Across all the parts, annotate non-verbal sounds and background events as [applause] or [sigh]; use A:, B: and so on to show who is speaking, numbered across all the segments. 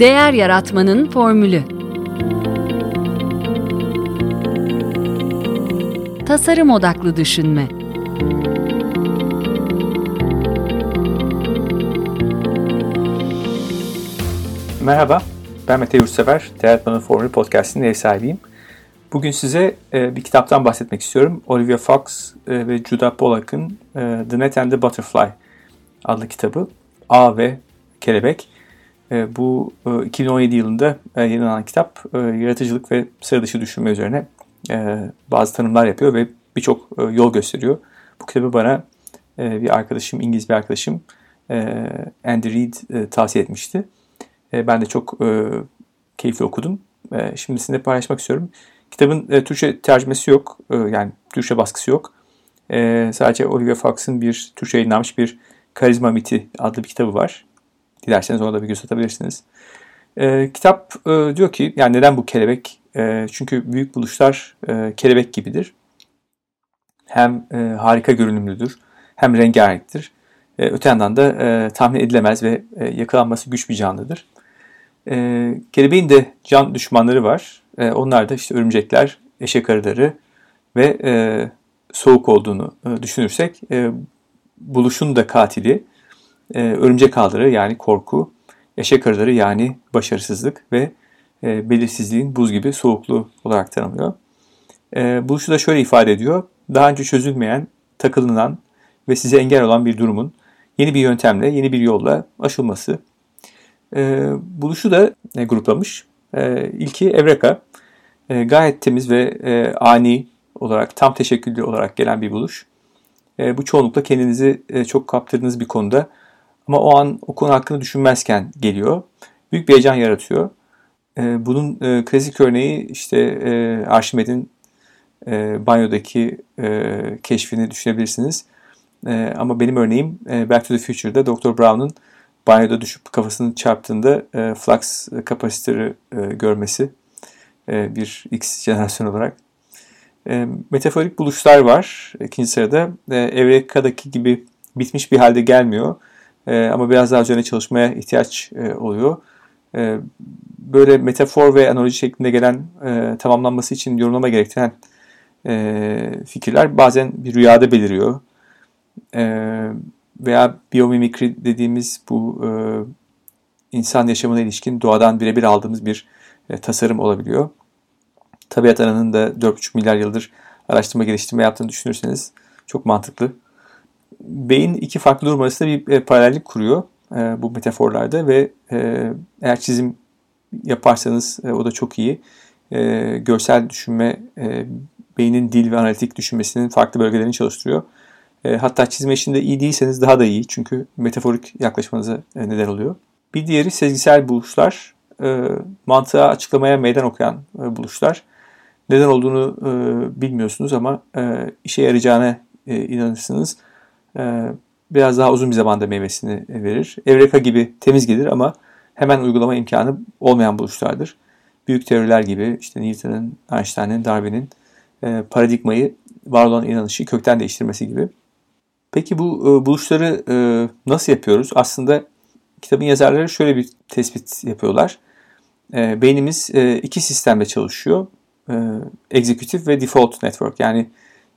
A: Değer Yaratmanın Formülü Tasarım Odaklı Düşünme
B: Merhaba, ben Mete Yurtsever, Değer Yaratmanın Formülü Podcast'inin ev sahibiyim. Bugün size e, bir kitaptan bahsetmek istiyorum. Olivia Fox e, ve Judah Pollack'ın e, The Net and the Butterfly adlı kitabı. A ve Kelebek. E, bu e, 2017 yılında e, yayınlanan kitap e, yaratıcılık ve sıra dışı düşünme üzerine e, bazı tanımlar yapıyor ve birçok e, yol gösteriyor. Bu kitabı bana e, bir arkadaşım, İngiliz bir arkadaşım e, Andy Reid e, tavsiye etmişti. E, ben de çok e, keyifli okudum. E, şimdi sizinle paylaşmak istiyorum. Kitabın e, Türkçe tercümesi yok. E, yani Türkçe baskısı yok. E, sadece Olivia Fox'ın bir Türkçe yayınlanmış bir Karizma Miti adlı bir kitabı var. Dilerseniz ona da bir göz atabilirsiniz. E, kitap e, diyor ki yani neden bu kelebek? E, çünkü büyük buluşlar e, kelebek gibidir. Hem e, harika görünümlüdür hem rengarenktir. E, öte yandan da e, tahmin edilemez ve e, yakalanması güç bir canlıdır. E, kelebeğin de can düşmanları var. E, onlar da işte örümcekler, eşek arıları ve e, soğuk olduğunu e, düşünürsek e, buluşun da katili e, örümcek ağları yani korku, eşek arıları yani başarısızlık ve e, belirsizliğin buz gibi soğukluğu olarak tanımlıyor. E, buluşu da şöyle ifade ediyor. Daha önce çözülmeyen, takılınan ve size engel olan bir durumun yeni bir yöntemle, yeni bir yolla aşılması. E, buluşu da e, gruplamış. E, ilki Evreka. E, gayet temiz ve e, ani olarak, tam teşekküllü olarak gelen bir buluş. E, bu çoğunlukla kendinizi e, çok kaptırdığınız bir konuda ama o an o konu hakkında düşünmezken geliyor. Büyük bir heyecan yaratıyor. E, bunun e, klasik örneği işte e, Arşimed'in e, banyodaki e, keşfini düşünebilirsiniz. E, ama benim örneğim e, Back to the Future'da Dr. Brown'un banyoda düşüp kafasını çarptığında e, flux kapasitörü e, görmesi e, bir X jenerasyon olarak. E, metaforik buluşlar var. İkinci sırada e, Evreka'daki gibi bitmiş bir halde gelmiyor. E, ama biraz daha üzerine çalışmaya ihtiyaç e, oluyor. E, böyle metafor ve analoji şeklinde gelen e, tamamlanması için yorumlama gerektiren e, fikirler bazen bir rüyada beliriyor. E, veya biyomimikri dediğimiz bu e, insan yaşamına ilişkin doğadan birebir aldığımız bir e, tasarım olabiliyor. Tabiat Ana'nın da 4,5 milyar yıldır araştırma geliştirme yaptığını düşünürseniz çok mantıklı. Beyin iki farklı durum arasında bir e, paralellik kuruyor e, bu metaforlarda ve e, eğer çizim yaparsanız e, o da çok iyi. E, görsel düşünme e, beynin dil ve analitik düşünmesinin farklı bölgelerini çalıştırıyor. E, hatta çizme işinde iyi değilseniz daha da iyi. Çünkü metaforik yaklaşmanıza e, neden oluyor. Bir diğeri sezgisel buluşlar. E, mantığa açıklamaya meydan okuyan e, buluşlar. Neden olduğunu e, bilmiyorsunuz ama e, işe yarayacağına e, inanırsınız. E, biraz daha uzun bir zamanda meyvesini verir. Evreka gibi temiz gelir ama hemen uygulama imkanı olmayan buluşlardır. Büyük teoriler gibi işte Newton'ın, Einstein'ın, Darwin'in e, paradigmayı var olan inanışı kökten değiştirmesi gibi. Peki bu e, buluşları e, nasıl yapıyoruz? Aslında kitabın yazarları şöyle bir tespit yapıyorlar. Beynimiz iki sistemde çalışıyor. Executive ve default network yani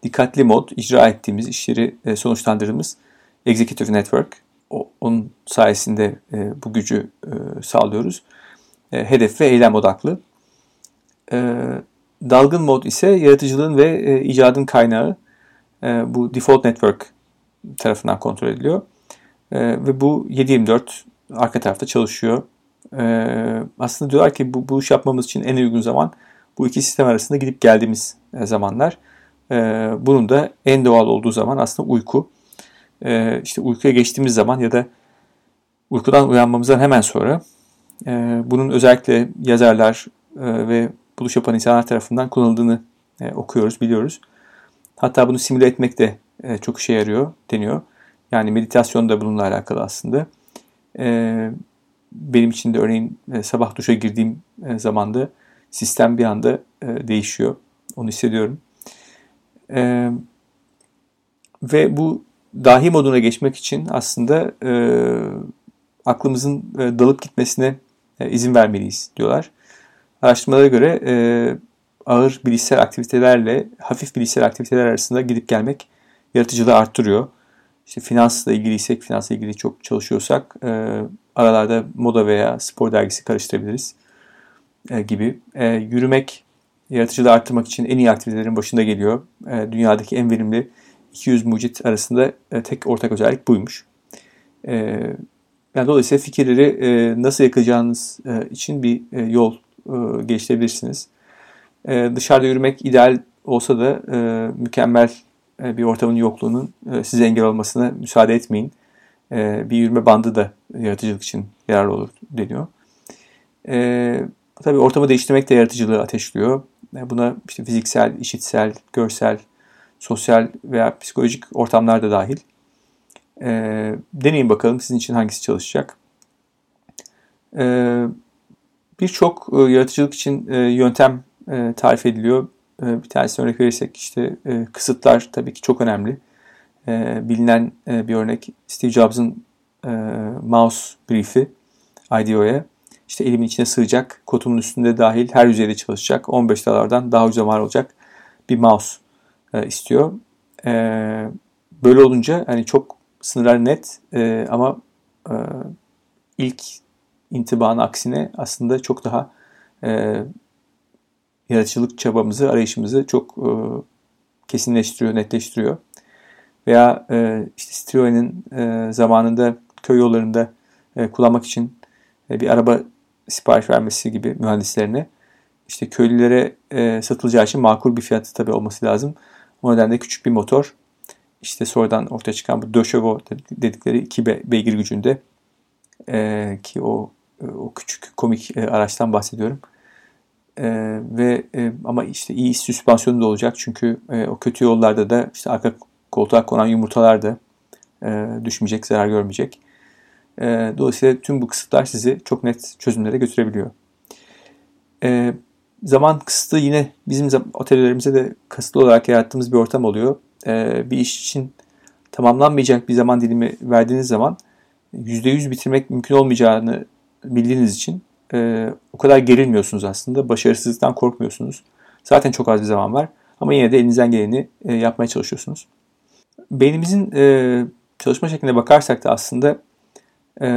B: dikkatli mod, icra ettiğimiz işleri e, sonuçlandırdığımız executive network. O, onun sayesinde e, bu gücü e, sağlıyoruz. E, hedef ve eylem odaklı. E, dalgın mod ise yaratıcılığın ve e, icadın kaynağı. E, bu default network tarafından kontrol ediliyor. E, ve bu 7-24 arka tarafta çalışıyor. E, aslında diyorlar ki bu, bu iş yapmamız için en uygun zaman bu iki sistem arasında gidip geldiğimiz e, zamanlar. E, bunun da en doğal olduğu zaman aslında uyku. E, işte uykuya geçtiğimiz zaman ya da uykudan uyanmamızdan hemen sonra e, bunun özellikle yazarlar e, ve buluş yapan insanlar tarafından kullanıldığını e, okuyoruz, biliyoruz. Hatta bunu simüle etmek de e, çok işe yarıyor deniyor. Yani meditasyon da bununla alakalı aslında. E, benim için de örneğin e, sabah duşa girdiğim e, zamanda sistem bir anda e, değişiyor. Onu hissediyorum. E, ve bu dahi moduna geçmek için aslında e, aklımızın e, dalıp gitmesine e, izin vermeliyiz diyorlar. Araştırmalara göre e, ağır bilişsel aktivitelerle hafif bilişsel aktiviteler arasında gidip gelmek yaratıcılığı arttırıyor. İşte finansla ilgiliysek, finansla ilgili çok çalışıyorsak e, aralarda moda veya spor dergisi karıştırabiliriz e, gibi. E, yürümek yaratıcılığı arttırmak için en iyi aktivitelerin başında geliyor. E, dünyadaki en verimli 200 mucit arasında e, tek ortak özellik buymuş. E, yani dolayısıyla fikirleri e, nasıl yakacağınız e, için bir e, yol e, geliştirebilirsiniz. E, dışarıda yürümek ideal olsa da e, mükemmel e, bir ortamın yokluğunun e, size engel olmasına müsaade etmeyin. E, bir yürüme bandı da yaratıcılık için yararlı olur deniyor. E, tabii ortamı değiştirmek de yaratıcılığı ateşliyor. E, buna işte fiziksel, işitsel, görsel, sosyal veya psikolojik ortamlar da dahil. E, deneyin bakalım sizin için hangisi çalışacak. E, Birçok e, yaratıcılık için e, yöntem e, tarif ediliyor. E, bir tanesini örnek verirsek işte e, kısıtlar tabii ki çok önemli. E, bilinen e, bir örnek Steve Jobs'ın e, mouse brief'i IDEO'ya. İşte elimin içine sığacak, kotumun üstünde dahil her yüzeyde çalışacak, 15 dolardan daha ucuza mal olacak bir mouse e, istiyor. E, böyle olunca hani çok sınırlar net e, ama e, ilk intibanın aksine aslında çok daha e, yaratıcılık çabamızı, arayışımızı çok e, kesinleştiriyor, netleştiriyor. Veya e, işte Citroen'in e, zamanında köy yollarında e, kullanmak için e, bir araba sipariş vermesi gibi mühendislerine işte köylülere e, satılacağı için makul bir fiyatı tabii olması lazım. O nedenle küçük bir motor işte sonradan ortaya çıkan bu döşevo dedikleri iki beygir gücünde e, ki o e, o küçük komik e, araçtan bahsediyorum. E, ve e, ama işte iyi süspansiyonu da olacak çünkü e, o kötü yollarda da işte arka koltuğa konan yumurtalar da e, düşmeyecek, zarar görmeyecek. E, dolayısıyla tüm bu kısıtlar sizi çok net çözümlere götürebiliyor. E, zaman kısıtı yine bizim otellerimizde de kısıtlı olarak yarattığımız bir ortam oluyor. E, bir iş için tamamlanmayacak bir zaman dilimi verdiğiniz zaman %100 bitirmek mümkün olmayacağını bildiğiniz için e, o kadar gerilmiyorsunuz aslında. Başarısızlıktan korkmuyorsunuz. Zaten çok az bir zaman var. Ama yine de elinizden geleni e, yapmaya çalışıyorsunuz. Beynimizin e, çalışma şekline bakarsak da aslında e,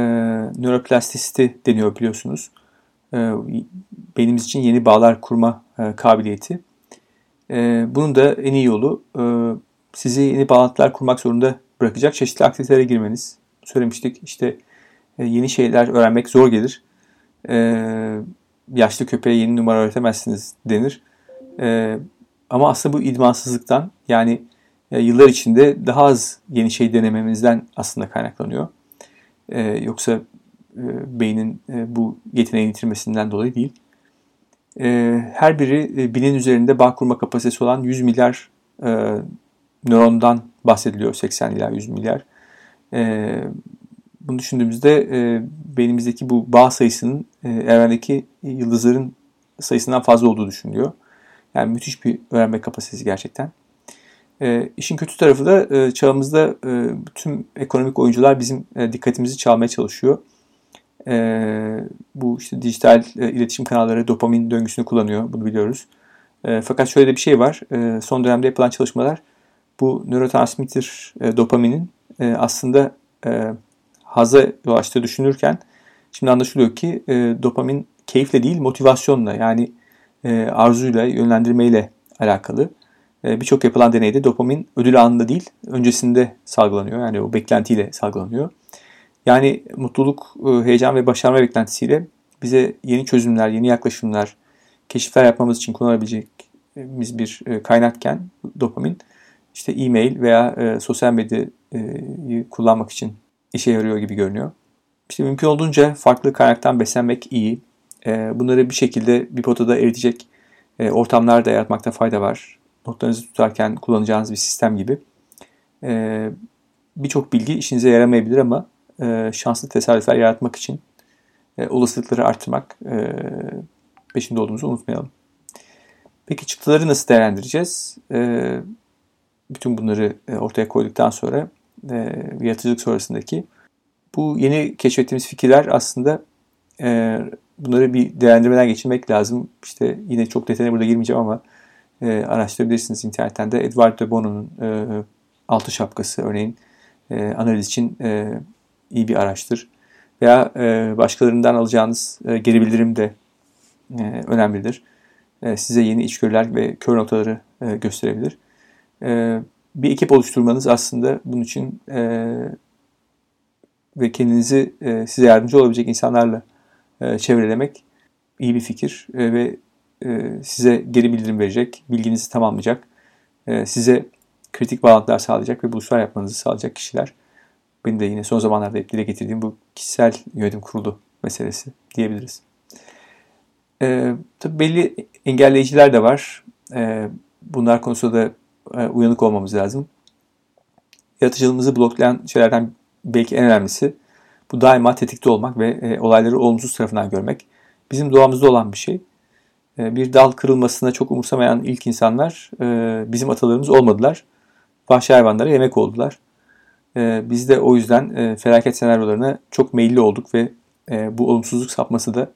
B: nöroplastisiti deniyor biliyorsunuz. E, beynimiz için yeni bağlar kurma e, kabiliyeti. E, bunun da en iyi yolu e, sizi yeni bağlantılar kurmak zorunda bırakacak çeşitli aktivitelere girmeniz. Söylemiştik işte e, yeni şeyler öğrenmek zor gelir. E, yaşlı köpeğe yeni numara öğretemezsiniz denir. E, ama aslında bu idmansızlıktan yani yıllar içinde daha az yeni şey denememizden aslında kaynaklanıyor. Yoksa beynin bu yeteneğini yitirmesinden dolayı değil. Her biri binin üzerinde bağ kurma kapasitesi olan 100 milyar nörondan bahsediliyor. 80 ila 100 milyar. Bunu düşündüğümüzde e, beynimizdeki bu bağ sayısının e, evrendeki yıldızların sayısından fazla olduğu düşünülüyor. Yani müthiş bir öğrenme kapasitesi gerçekten. E, işin kötü tarafı da e, çağımızda e, tüm ekonomik oyuncular bizim e, dikkatimizi çalmaya çalışıyor. E, bu işte dijital e, iletişim kanalları dopamin döngüsünü kullanıyor. Bunu biliyoruz. E, fakat şöyle de bir şey var. E, son dönemde yapılan çalışmalar bu nörotransmitter e, dopaminin e, aslında e, haza yol açtığı düşünürken şimdi anlaşılıyor ki e, dopamin keyifle değil motivasyonla yani e, arzuyla, yönlendirmeyle alakalı. E, Birçok yapılan deneyde dopamin ödül anında değil öncesinde salgılanıyor. Yani o beklentiyle salgılanıyor. Yani mutluluk, e, heyecan ve başarma beklentisiyle bize yeni çözümler, yeni yaklaşımlar, keşifler yapmamız için kullanabileceğimiz bir e, kaynakken dopamin işte e-mail veya e, sosyal medyayı kullanmak için işe yarıyor gibi görünüyor. İşte mümkün olduğunca farklı kaynaktan beslenmek iyi. Bunları bir şekilde bir potada eritecek ortamlar da yaratmakta fayda var. Notlarınızı tutarken kullanacağınız bir sistem gibi. E, Birçok bilgi işinize yaramayabilir ama e, şanslı tesadüfler yaratmak için e, olasılıkları arttırmak e, peşinde olduğumuzu unutmayalım. Peki çıktıları nasıl değerlendireceğiz? E, bütün bunları e, ortaya koyduktan sonra e, yaratıcılık sonrasındaki bu yeni keşfettiğimiz fikirler aslında e, bunları bir değerlendirmeden geçirmek lazım. İşte yine çok detayına burada girmeyeceğim ama e, araştırabilirsiniz internetten de. Edward de Bono'nun e, Altı Şapkası örneğin e, analiz için e, iyi bir araçtır. Veya e, başkalarından alacağınız e, geri bildirim de e, önemlidir. E, size yeni içgörüler ve kör noktaları e, gösterebilir. E, bir ekip oluşturmanız aslında bunun için e, ve kendinizi e, size yardımcı olabilecek insanlarla e, çevrelemek iyi bir fikir e, ve size geri bildirim verecek, bilginizi tamamlayacak, e, size kritik bağlantılar sağlayacak ve buluşlar yapmanızı sağlayacak kişiler. Benim de yine son zamanlarda hep dile getirdiğim bu kişisel yönetim kurulu meselesi diyebiliriz. E, tabii belli engelleyiciler de var. E, bunlar konusunda da e, uyanık olmamız lazım. Yaratıcılığımızı bloklayan şeylerden belki en önemlisi bu daima tetikte olmak ve e, olayları olumsuz tarafından görmek. Bizim doğamızda olan bir şey. E, bir dal kırılmasına çok umursamayan ilk insanlar e, bizim atalarımız olmadılar. Vahşi hayvanlara yemek oldular. E, biz de o yüzden e, felaket senaryolarına çok meyilli olduk ve e, bu olumsuzluk sapması da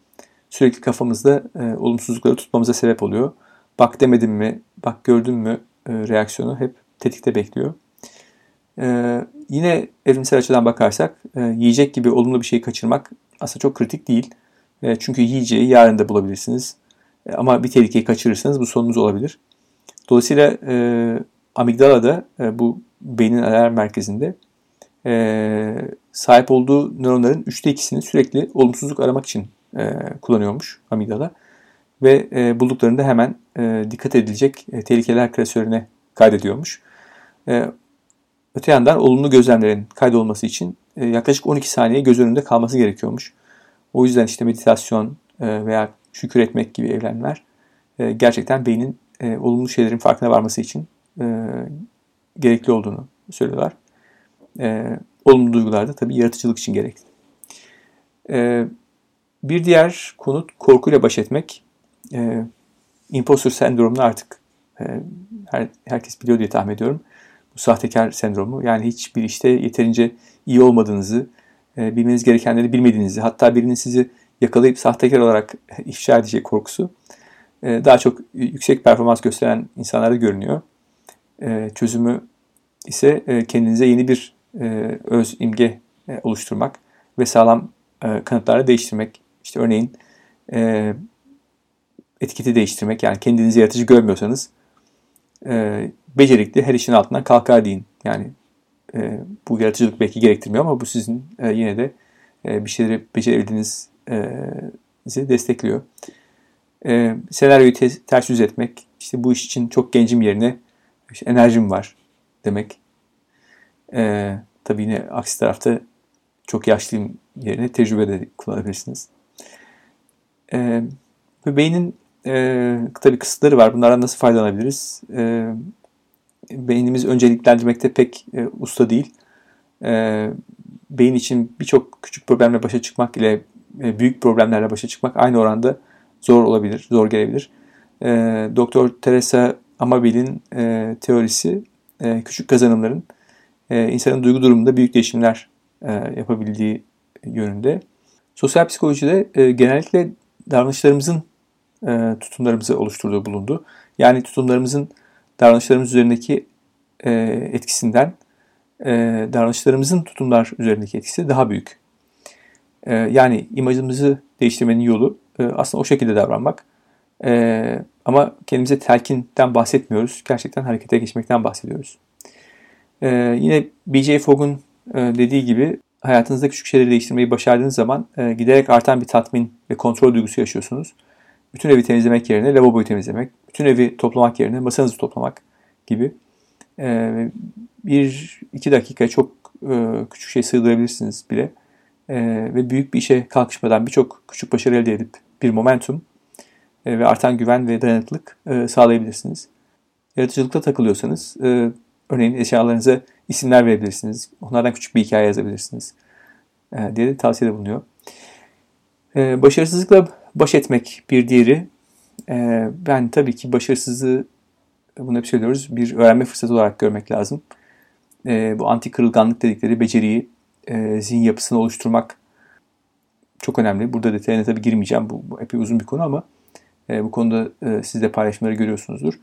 B: sürekli kafamızda olumsuzlukları tutmamıza sebep oluyor. Bak demedim mi, bak gördün mü reaksiyonu hep tetikte bekliyor. E, yine evrimsel açıdan bakarsak yiyecek gibi olumlu bir şey kaçırmak aslında çok kritik değil. Çünkü yiyeceği yarın da bulabilirsiniz. E, ama bir tehlikeyi kaçırırsanız bu sonunuz olabilir. Dolayısıyla e, amigdala da e, bu beynin alarm merkezinde e, sahip olduğu nöronların üçte ikisini sürekli olumsuzluk aramak için e, kullanıyormuş amigdala. Ve e, bulduklarında hemen e, dikkat edilecek e, tehlikeler klasörüne kaydediyormuş. E, öte yandan olumlu gözlemlerin kaydolması için e, yaklaşık 12 saniye göz önünde kalması gerekiyormuş. O yüzden işte meditasyon e, veya şükür etmek gibi eylemler e, gerçekten beynin e, olumlu şeylerin farkına varması için e, gerekli olduğunu söylüyorlar. E, olumlu duygular da tabii yaratıcılık için gerekli. E, bir diğer konu korkuyla baş etmek. E, imposter sendromunu artık e, her, herkes biliyor diye tahmin ediyorum. Bu sahtekar sendromu. Yani hiçbir işte yeterince iyi olmadığınızı, e, bilmeniz gerekenleri bilmediğinizi, hatta birinin sizi yakalayıp sahtekar olarak [laughs] ifşa edecek korkusu e, daha çok yüksek performans gösteren insanlarda görünüyor. E, çözümü ise e, kendinize yeni bir öz imge oluşturmak ve sağlam kanıtlarla değiştirmek. İşte örneğin etiketi değiştirmek yani kendinizi yaratıcı görmüyorsanız becerikli her işin altından kalkar deyin. Yani bu yaratıcılık belki gerektirmiyor ama bu sizin yine de bir şeyleri becerebildiğinizi e, destekliyor. E, senaryoyu te- ters yüz etmek, işte bu iş için çok gencim yerine işte enerjim var demek. E, tabii yine aksi tarafta çok yaşlıyım yerine tecrübe de kullanabilirsiniz. E, beynin e, tabii kısıtları var. Bunlardan nasıl faydalanabiliriz? E, beynimiz önceliklendirmekte pek e, usta değil. E, beyin için birçok küçük problemle başa çıkmak ile büyük problemlerle başa çıkmak aynı oranda zor olabilir, zor gelebilir. E, Doktor Teresa Amabil'in e, teorisi e, küçük kazanımların e, insanın duygu durumunda büyük değişimler e, yapabildiği yönünde. Sosyal psikolojide e, genellikle davranışlarımızın e, tutumlarımızı oluşturduğu bulundu. Yani tutumlarımızın davranışlarımız üzerindeki e, etkisinden e, davranışlarımızın tutumlar üzerindeki etkisi daha büyük. E, yani imajımızı değiştirmenin yolu e, aslında o şekilde davranmak. E, ama kendimize telkinden bahsetmiyoruz. Gerçekten harekete geçmekten bahsediyoruz. E, yine B.J. Fogg'un e, dediği gibi hayatınızda küçük şeyleri değiştirmeyi başardığınız zaman e, giderek artan bir tatmin ve kontrol duygusu yaşıyorsunuz. Bütün evi temizlemek yerine lavaboyu temizlemek, bütün evi toplamak yerine masanızı toplamak gibi e, bir iki dakika çok e, küçük şey sığdırabilirsiniz bile e, ve büyük bir işe kalkışmadan birçok küçük başarı elde edip bir momentum e, ve artan güven ve dayanıklılık e, sağlayabilirsiniz. Yaratıcılıkta takılıyorsanız e, örneğin eşyalarınıza isimler verebilirsiniz. Onlardan küçük bir hikaye yazabilirsiniz e, diye de tavsiyede bulunuyor. E, başarısızlıkla baş etmek bir diğeri. E, ben tabii ki başarısızlığı bunu hep söylüyoruz bir öğrenme fırsatı olarak görmek lazım. E, bu anti kırılganlık dedikleri beceriyi, e, zihin yapısını oluşturmak çok önemli. Burada detayına tabii girmeyeceğim. Bu, bu epey uzun bir konu ama e, bu konuda e, siz de paylaşımları görüyorsunuzdur.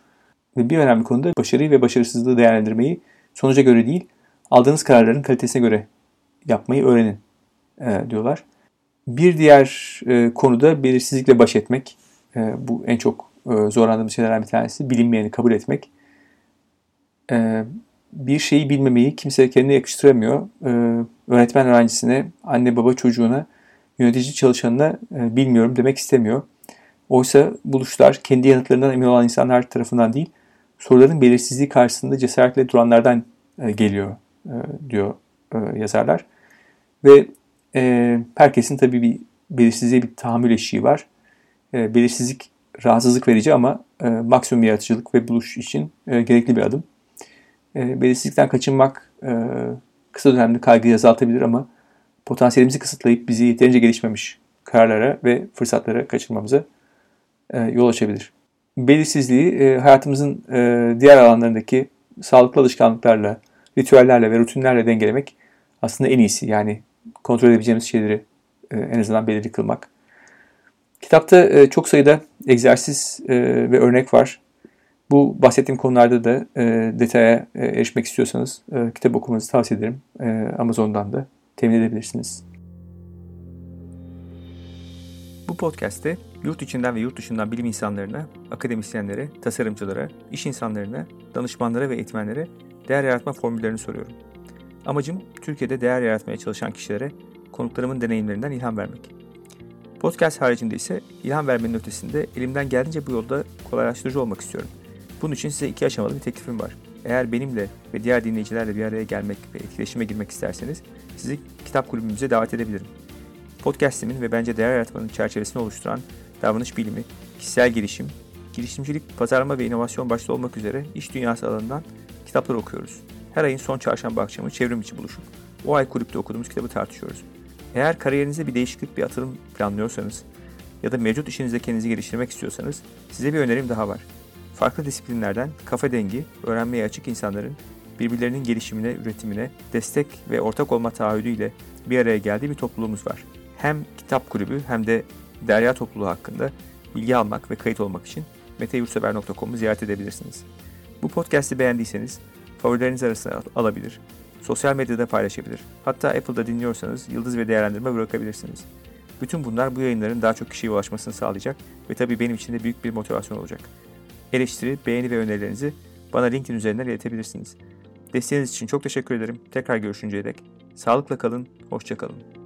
B: Ve bir önemli konuda başarıyı ve başarısızlığı değerlendirmeyi sonuca göre değil, aldığınız kararların kalitesine göre yapmayı öğrenin e, diyorlar. Bir diğer e, konuda belirsizlikle baş etmek. E, bu en çok e, zorlandığım şeylerden bir tanesi. Bilinmeyeni kabul etmek. E, bir şeyi bilmemeyi kimse kendine yakıştıramıyor. E, öğretmen öğrencisine, anne baba çocuğuna, yönetici çalışanına e, bilmiyorum demek istemiyor. Oysa buluşlar kendi yanıtlarından emin olan insanlar tarafından değil, soruların belirsizliği karşısında cesaretle duranlardan e, geliyor e, diyor e, yazarlar. Ve e, herkesin tabii bir belirsizliğe bir tahammül eşiği var. E, belirsizlik rahatsızlık verici ama e, maksimum yaratıcılık ve buluş için e, gerekli bir adım. E, belirsizlikten kaçınmak e, kısa dönemli kaygıyı azaltabilir ama potansiyelimizi kısıtlayıp bizi yeterince gelişmemiş kararlara ve fırsatlara kaçırmamıza e, yol açabilir. Belirsizliği e, hayatımızın e, diğer alanlarındaki sağlıklı alışkanlıklarla, ritüellerle ve rutinlerle dengelemek aslında en iyisi. Yani kontrol edebileceğimiz şeyleri en azından belirli kılmak. Kitapta çok sayıda egzersiz ve örnek var. Bu bahsettiğim konularda da e, detaya e, erişmek istiyorsanız e, kitap okumanızı tavsiye ederim. E, Amazon'dan da temin edebilirsiniz. Bu podcast'te yurt içinden ve yurt dışından bilim insanlarına, akademisyenlere, tasarımcılara, iş insanlarına, danışmanlara ve eğitmenlere değer yaratma formüllerini soruyorum. Amacım Türkiye'de değer yaratmaya çalışan kişilere konuklarımın deneyimlerinden ilham vermek. Podcast haricinde ise ilham vermenin ötesinde elimden geldiğince bu yolda kolaylaştırıcı olmak istiyorum. Bunun için size iki aşamalı bir teklifim var. Eğer benimle ve diğer dinleyicilerle bir araya gelmek ve etkileşime girmek isterseniz sizi kitap kulübümüze davet edebilirim. Podcast'imin ve bence değer yaratmanın çerçevesini oluşturan davranış bilimi, kişisel gelişim, girişimcilik, pazarlama ve inovasyon başta olmak üzere iş dünyası alanından kitaplar okuyoruz. Her ayın son çarşamba akşamı çevrim içi buluşup o ay kulüpte okuduğumuz kitabı tartışıyoruz. Eğer kariyerinizde bir değişiklik, bir atılım planlıyorsanız ya da mevcut işinizde kendinizi geliştirmek istiyorsanız size bir önerim daha var. Farklı disiplinlerden kafa dengi, öğrenmeye açık insanların birbirlerinin gelişimine, üretimine destek ve ortak olma taahhüdüyle bir araya geldiği bir topluluğumuz var. Hem kitap kulübü hem de derya topluluğu hakkında bilgi almak ve kayıt olmak için meteyursever.com'u ziyaret edebilirsiniz. Bu podcast'i beğendiyseniz favorileriniz arasına alabilir, sosyal medyada paylaşabilir. Hatta Apple'da dinliyorsanız yıldız ve değerlendirme bırakabilirsiniz. Bütün bunlar bu yayınların daha çok kişiye ulaşmasını sağlayacak ve tabii benim için de büyük bir motivasyon olacak. Eleştiri, beğeni ve önerilerinizi bana LinkedIn üzerinden iletebilirsiniz. Desteğiniz için çok teşekkür ederim. Tekrar görüşünceye dek. Sağlıkla kalın, hoşça kalın.